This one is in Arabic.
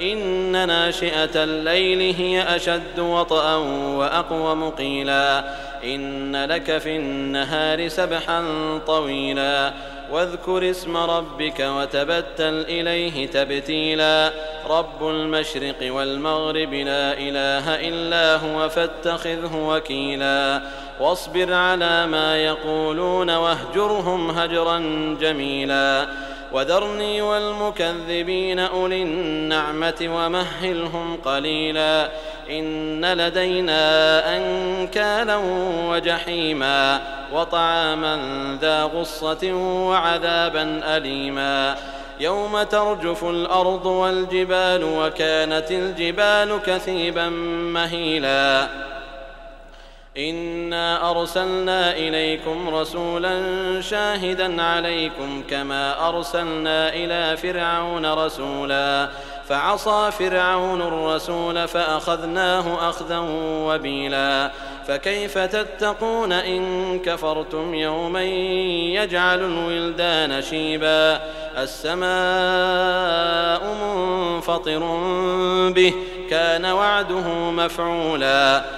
إن ناشئة الليل هي أشد وطئا وأقوم قيلا. إن لك في النهار سبحا طويلا. واذكر اسم ربك وتبتل إليه تبتيلا. رب المشرق والمغرب لا إله إلا هو فاتخذه وكيلا. واصبر على ما يقولون واهجرهم هجرا جميلا. وذرني والمكذبين أولي النعمة ومهلهم قليلا إن لدينا أنكالا وجحيما وطعاما ذا غصة وعذابا أليما يوم ترجف الأرض والجبال وكانت الجبال كثيبا مهيلا انا ارسلنا اليكم رسولا شاهدا عليكم كما ارسلنا إلى فرعون رسولا فعصى فرعون الرسول فاخذناه اخذا وبيلا فكيف تتقون ان كفرتم يوما يجعل الولدان شيبا السماء منفطر به كان وعده مفعولا